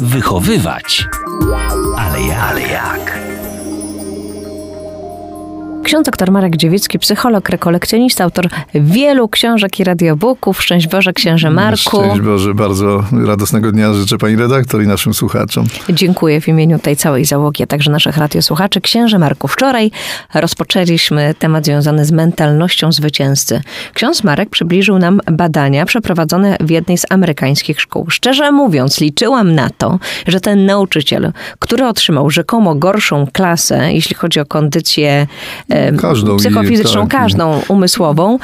Wychowywać. Ale jak? Ale jak? Ksiądz dr Marek Dziewiecki, psycholog, rekolekcjonista, autor wielu książek i radiobooków. Szczęść Boże, księże Marku. Szczęść Boże, bardzo radosnego dnia życzę pani redaktor i naszym słuchaczom. Dziękuję w imieniu tej całej załogi, a także naszych radiosłuchaczy. Księże Marku, wczoraj rozpoczęliśmy temat związany z mentalnością zwycięzcy. Ksiądz Marek przybliżył nam badania przeprowadzone w jednej z amerykańskich szkół. Szczerze mówiąc, liczyłam na to, że ten nauczyciel, który otrzymał rzekomo gorszą klasę, jeśli chodzi o kondycję e, Każdą psychofizyczną, tak. każdą umysłową,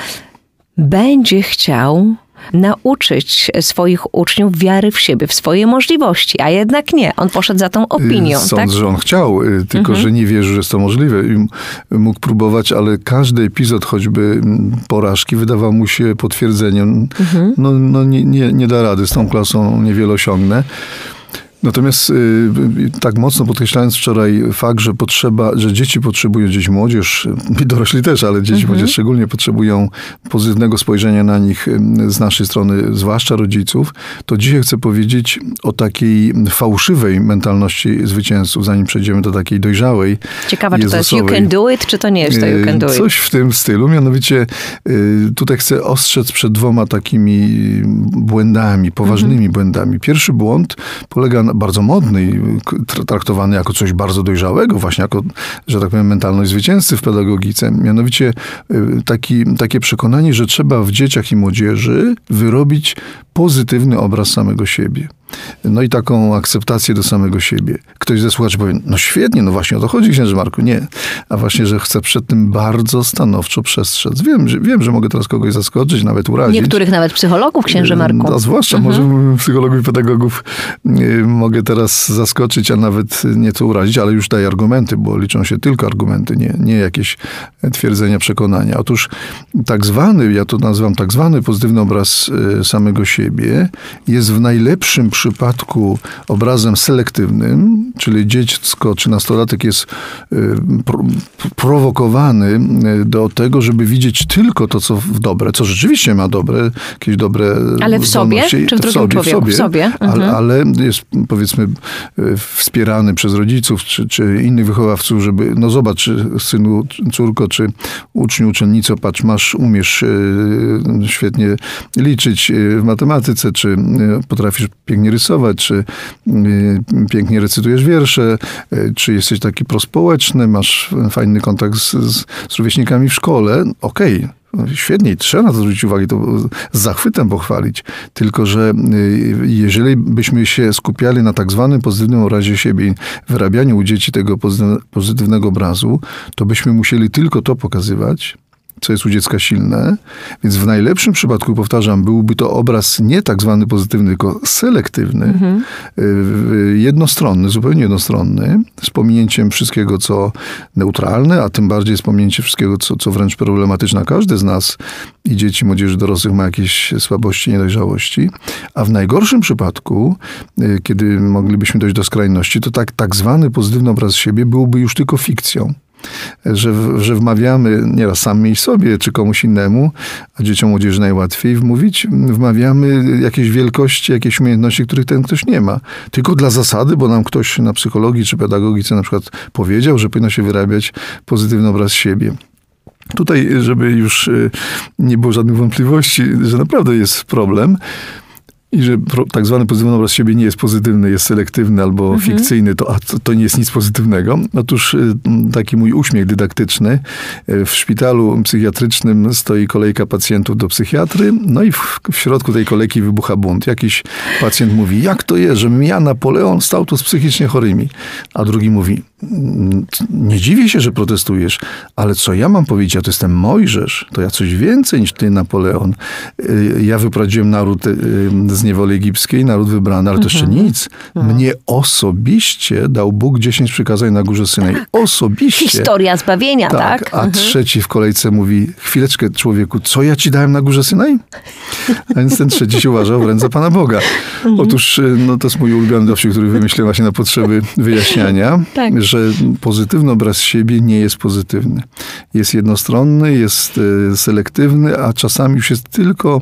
będzie chciał nauczyć swoich uczniów wiary w siebie, w swoje możliwości, a jednak nie. On poszedł za tą opinią, Sądzę, tak? Mhm. że on chciał, y, tylko że nie wierzył, że jest to możliwe. I mógł próbować, ale każdy epizod choćby porażki wydawał mu się potwierdzeniem. Mhm. No, no nie, nie, nie da rady, z tą klasą niewiele osiągnę. Natomiast y, y, tak mocno podkreślając wczoraj fakt, że potrzeba, że dzieci potrzebują, dzieci młodzież, y, dorośli też, ale dzieci Mhm. młodzież szczególnie potrzebują pozytywnego spojrzenia na nich z naszej strony, zwłaszcza rodziców, to dzisiaj chcę powiedzieć o takiej fałszywej mentalności zwycięzców, zanim przejdziemy do takiej dojrzałej. Ciekawe, czy to jest you can do it, czy to nie jest to you can do it. Coś w tym stylu, mianowicie tutaj chcę ostrzec przed dwoma takimi błędami, poważnymi Mhm. błędami. Pierwszy błąd polega na bardzo modny i tra- traktowany jako coś bardzo dojrzałego, właśnie jako, że tak powiem, mentalność zwycięzcy w pedagogice. Mianowicie y, taki, takie przekonanie, że trzeba w dzieciach i młodzieży wyrobić pozytywny obraz samego siebie. No i taką akceptację do samego siebie. Ktoś ze słuchaczy powie, no świetnie, no właśnie o to chodzi, księży Marku. Nie. A właśnie, że chcę przed tym bardzo stanowczo przestrzec. Wiem, że, wiem, że mogę teraz kogoś zaskoczyć, nawet urazić. Niektórych nawet psychologów, księże Marku. No, zwłaszcza może psychologów i pedagogów y, mogę teraz zaskoczyć, a nawet nieco urazić, ale już daję argumenty, bo liczą się tylko argumenty, nie, nie jakieś twierdzenia, przekonania. Otóż tak zwany, ja to nazywam tak zwany pozytywny obraz y, samego siebie, jest w najlepszym przypadku obrazem selektywnym, czyli dziecko czy nastolatek jest y, pro, prowokowany y, do tego, żeby widzieć tylko to, co w dobre, co rzeczywiście ma dobre, jakieś dobre Ale w sobie? Czy w drugim człowieku? W sobie. Mhm. Ale, ale jest powiedzmy y, wspierany przez rodziców czy, czy innych wychowawców, żeby no zobacz synu, córko, czy uczniu, uczennico, patrz, masz, umiesz świetnie liczyć w matematyce, czy potrafisz pięknie rysować, czy y, pięknie recytujesz wiersze, y, czy jesteś taki prospołeczny, masz fajny kontakt z, z, z rówieśnikami w szkole. Okej, Świetnie, i trzeba na to zwrócić uwagę, to z zachwytem pochwalić. Tylko, że y, jeżeli byśmy się skupiali na tak zwanym pozytywnym obrazie siebie wyrabianiu u dzieci tego pozytyw- pozytywnego obrazu, to byśmy musieli tylko to pokazywać, co jest u dziecka silne. Więc w najlepszym przypadku, powtarzam, byłby to obraz nie tak zwany pozytywny, tylko selektywny, y, y, jednostronny, zupełnie jednostronny, z pominięciem wszystkiego, co neutralne, a tym bardziej z pominięciem wszystkiego, co, co wręcz problematyczne. Każdy z nas i dzieci, młodzieży, dorosłych ma jakieś słabości, niedojrzałości. A w najgorszym przypadku, y, kiedy moglibyśmy dojść do skrajności, to tak, tak zwany pozytywny obraz siebie byłby już tylko fikcją że, że wmawiamy nieraz sami sobie czy komuś innemu, a dzieciom młodzieży najłatwiej wmówić, wmawiamy jakieś wielkości, jakieś umiejętności, których ten ktoś nie ma. Tylko dla zasady, bo nam ktoś na psychologii czy pedagogice na przykład powiedział, że powinno się wyrabiać pozytywny obraz siebie. Tutaj, żeby już y, nie było żadnych wątpliwości, że naprawdę jest problem, i że tak zwany pozytywny obraz siebie nie jest pozytywny, jest selektywny albo fikcyjny, to, a to, to nie jest nic pozytywnego. Otóż y, taki mój uśmiech dydaktyczny. y, W szpitalu psychiatrycznym stoi kolejka pacjentów do psychiatry, no i w, w środku tej kolejki wybucha bunt. Jakiś pacjent mówi, jak to jest, że ja, Napoleon, stał tu z psychicznie chorymi. A drugi mówi, "Mm, nie dziwię się, że protestujesz, ale co ja mam powiedzieć? Ja to jestem Mojżesz, to ja coś więcej niż ty, Napoleon. Y, Ja wyprowadziłem naród z z niewoli egipskiej, naród wybrany, ale to jeszcze Mhm. nic. Mnie osobiście dał Bóg 10 przykazań na górze Synaj. Osobiście. Tak. Historia zbawienia, tak? Tak, a trzeci w kolejce mówi, chwileczkę człowieku, co ja ci dałem na górze Synaj? A więc ten trzeci się uważał wręcz za Pana Boga. Mhm. Otóż, y, no to jest mój ulubiony dowcip, który wymyśliłem właśnie na potrzeby wyjaśniania, Tak. że pozytywny obraz siebie nie jest pozytywny. Jest jednostronny, jest y, selektywny, a czasami już jest tylko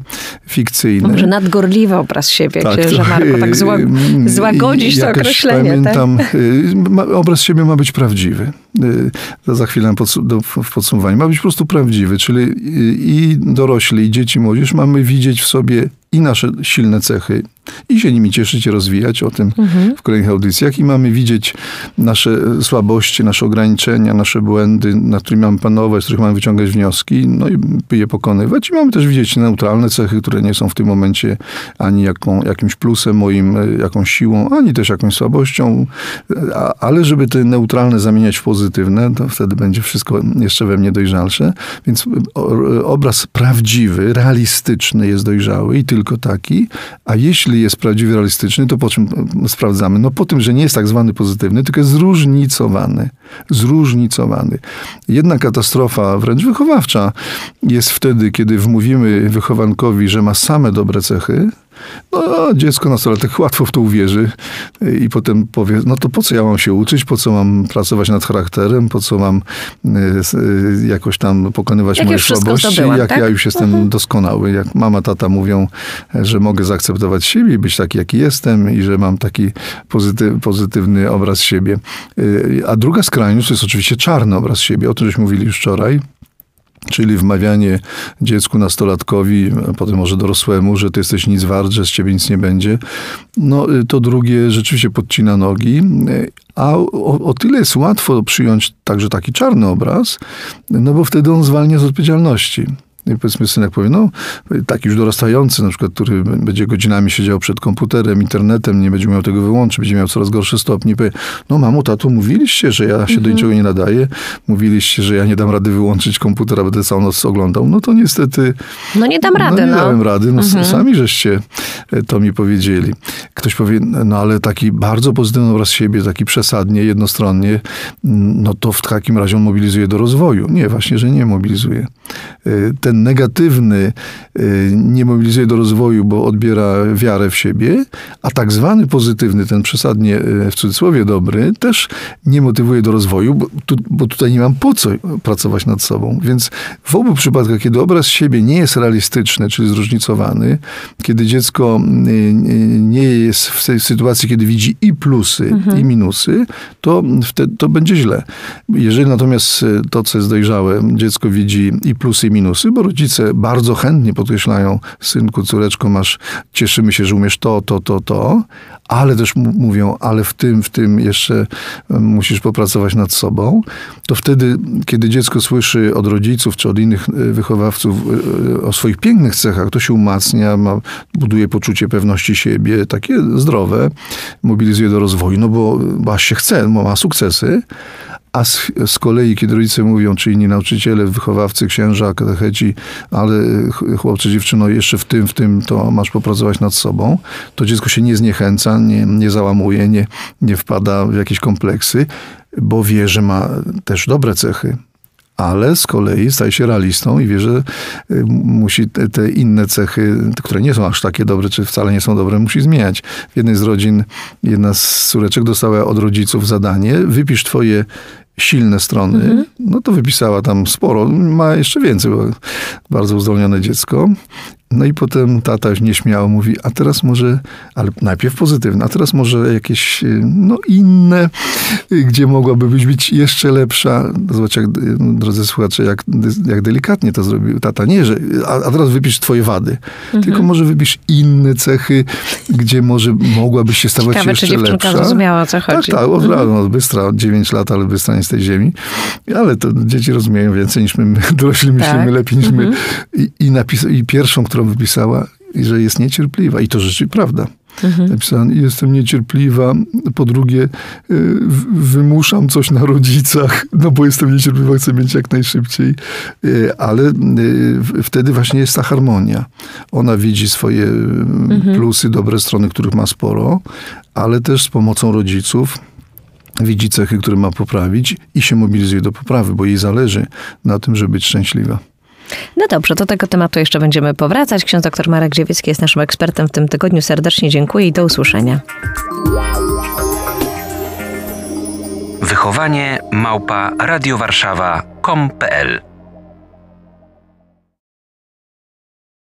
fikcyjny. Może nadgorliwy obraz siebie, księże to, Marko, tak zła, złagodzić to określenie. Pamiętam, tak? y, ma, obraz siebie ma być prawdziwy. Y, za chwilę do, w podsumowaniu. Ma być po prostu prawdziwy, czyli i dorośli, i dzieci, młodzież mamy widzieć w sobie i nasze silne cechy, i się nimi cieszyć rozwijać, o tym Mhm. w kolejnych audycjach. I mamy widzieć nasze słabości, nasze ograniczenia, nasze błędy, nad którymi mamy panować, z których mamy wyciągać wnioski, no i je pokonywać. I mamy też widzieć neutralne cechy, które nie są w tym momencie ani jaką, jakimś plusem moim, e, jakąś siłą, ani też jakąś słabością. A, ale żeby te neutralne zamieniać w pozytywne, to wtedy będzie wszystko jeszcze we mnie dojrzalsze. Więc obraz prawdziwy, realistyczny jest dojrzały i tylko taki. A jeśli jest prawdziwy, realistyczny, to po czym e, sprawdzamy? No po tym, że nie jest tak zwany pozytywny, tylko jest zróżnicowany. Zróżnicowany. Jedna katastrofa, wręcz wychowawcza, jest wtedy, kiedy wmówimy wychowankowi, że ma same dobre cechy, no, dziecko nastolatek łatwo w to uwierzy i potem powie, no to po co ja mam się uczyć, po co mam pracować nad charakterem, po co mam y, y, jakoś tam pokonywać Jak moje słabości, zdobyłam, jak tak? ja już jestem doskonały, jak mama, tata mówią, że mogę zaakceptować siebie być taki, jaki jestem i że mam taki pozytyw, pozytywny obraz siebie. Y, A druga skrajność to jest oczywiście czarny obraz siebie, o tym żeśmy mówili już wczoraj. Czyli wmawianie dziecku, nastolatkowi, potem może dorosłemu, że ty jesteś nic wart, że z ciebie nic nie będzie. No y, to drugie rzeczywiście podcina nogi. A o, o tyle jest łatwo przyjąć także taki czarny obraz, no bo wtedy on zwalnia z odpowiedzialności. I powiedzmy synek powie, no taki już dorastający, na przykład, który będzie godzinami siedział przed komputerem, internetem, nie będzie miał tego wyłączyć, będzie miał coraz gorsze stopnie. Powie, no mamo, tato, mówiliście, że ja się do niczego nie nadaję, mówiliście, że ja nie dam rady wyłączyć komputera, będę całą noc oglądał. No to niestety... No nie dam rady, No nie no. dałem rady, no sami żeście e, to mi powiedzieli. Ktoś powie, no ale taki bardzo pozytywny obraz siebie, taki przesadnie, jednostronnie, no to w takim razie on mobilizuje do rozwoju. Nie, właśnie, że nie mobilizuje. E, Ten negatywny e, nie mobilizuje do rozwoju, bo odbiera wiarę w siebie, a tak zwany pozytywny, ten przesadnie e, w cudzysłowie dobry, też nie motywuje do rozwoju, bo, tu, bo tutaj nie mam po co pracować nad sobą. Więc w obu przypadkach, kiedy obraz siebie nie jest realistyczny, czyli zróżnicowany, kiedy dziecko y, y, nie jest w tej sytuacji, kiedy widzi i plusy, i minusy, to wtedy to będzie źle. Jeżeli natomiast y, to, co jest dojrzałe, dziecko widzi i plusy, i minusy, bo rodzice bardzo chętnie podkreślają, synku, córeczko, masz, cieszymy się, że umiesz to, to, to, to, ale też mówią, ale w tym, w tym jeszcze musisz popracować nad sobą, to wtedy, kiedy dziecko słyszy od rodziców czy od innych y, wychowawców y, y, o swoich pięknych cechach, to się umacnia, ma, buduje poczucie pewności siebie, takie zdrowe, mobilizuje do rozwoju, no bo, bo aż się chce, ma sukcesy, a z, z kolei, kiedy rodzice mówią, czy inni nauczyciele, wychowawcy, księża, katecheci, ale ch- chłopcze, dziewczyno, jeszcze w tym, w tym, to masz popracować nad sobą, to dziecko się nie zniechęca, nie, nie załamuje, nie, nie wpada w jakieś kompleksy, bo wie, że ma też dobre cechy. Ale z kolei staje się realistą i wie, że y, musi te, te inne cechy, które nie są aż takie dobre, czy wcale nie są dobre, musi zmieniać. W jednej z rodzin jedna z córeczek dostała od rodziców zadanie, wypisz twoje silne strony, no to wypisała tam sporo, ma jeszcze więcej, bo bardzo uzdolnione dziecko. No i potem tata już nieśmiało mówi, a teraz może, ale najpierw pozytywne, a teraz może jakieś, y, no inne, y, gdzie mogłaby być, jeszcze lepsza. Zobacz, jak, y, drodzy słuchacze, jak, jak delikatnie to zrobił tata. Nie, że, a, a teraz wypisz twoje wady, tylko może wypisz inne cechy, gdzie może mogłabyś się stawać Ciekawe, jeszcze czy lepsza. zrozumiała, o co chodzi. Tak, tak, od razu, no, bystra, 9 lat, ale bystra nie z tej ziemi. Ale to dzieci rozumieją więcej niż my, my dorośli myślimy Tak. lepiej niż my. I, i, napis, I pierwszą, którą wypisała, że jest niecierpliwa. I to rzeczywiście prawda. Mhm. Napisałem, jestem niecierpliwa. Po drugie, y, wymuszam coś na rodzicach, no bo jestem niecierpliwa, chcę mieć jak najszybciej. Y, ale y, wtedy właśnie jest ta harmonia. Ona widzi swoje mhm. plusy, dobre strony, których ma sporo, ale też z pomocą rodziców widzi cechy, które ma poprawić i się mobilizuje do poprawy, bo jej zależy na tym, żeby być szczęśliwa. No dobrze, do tego tematu jeszcze będziemy powracać. Ksiądz dr Marek Dziewiecki jest naszym ekspertem w tym tygodniu. Serdecznie dziękuję i do usłyszenia. Wychowanie małpa radiowarszawa.com.pl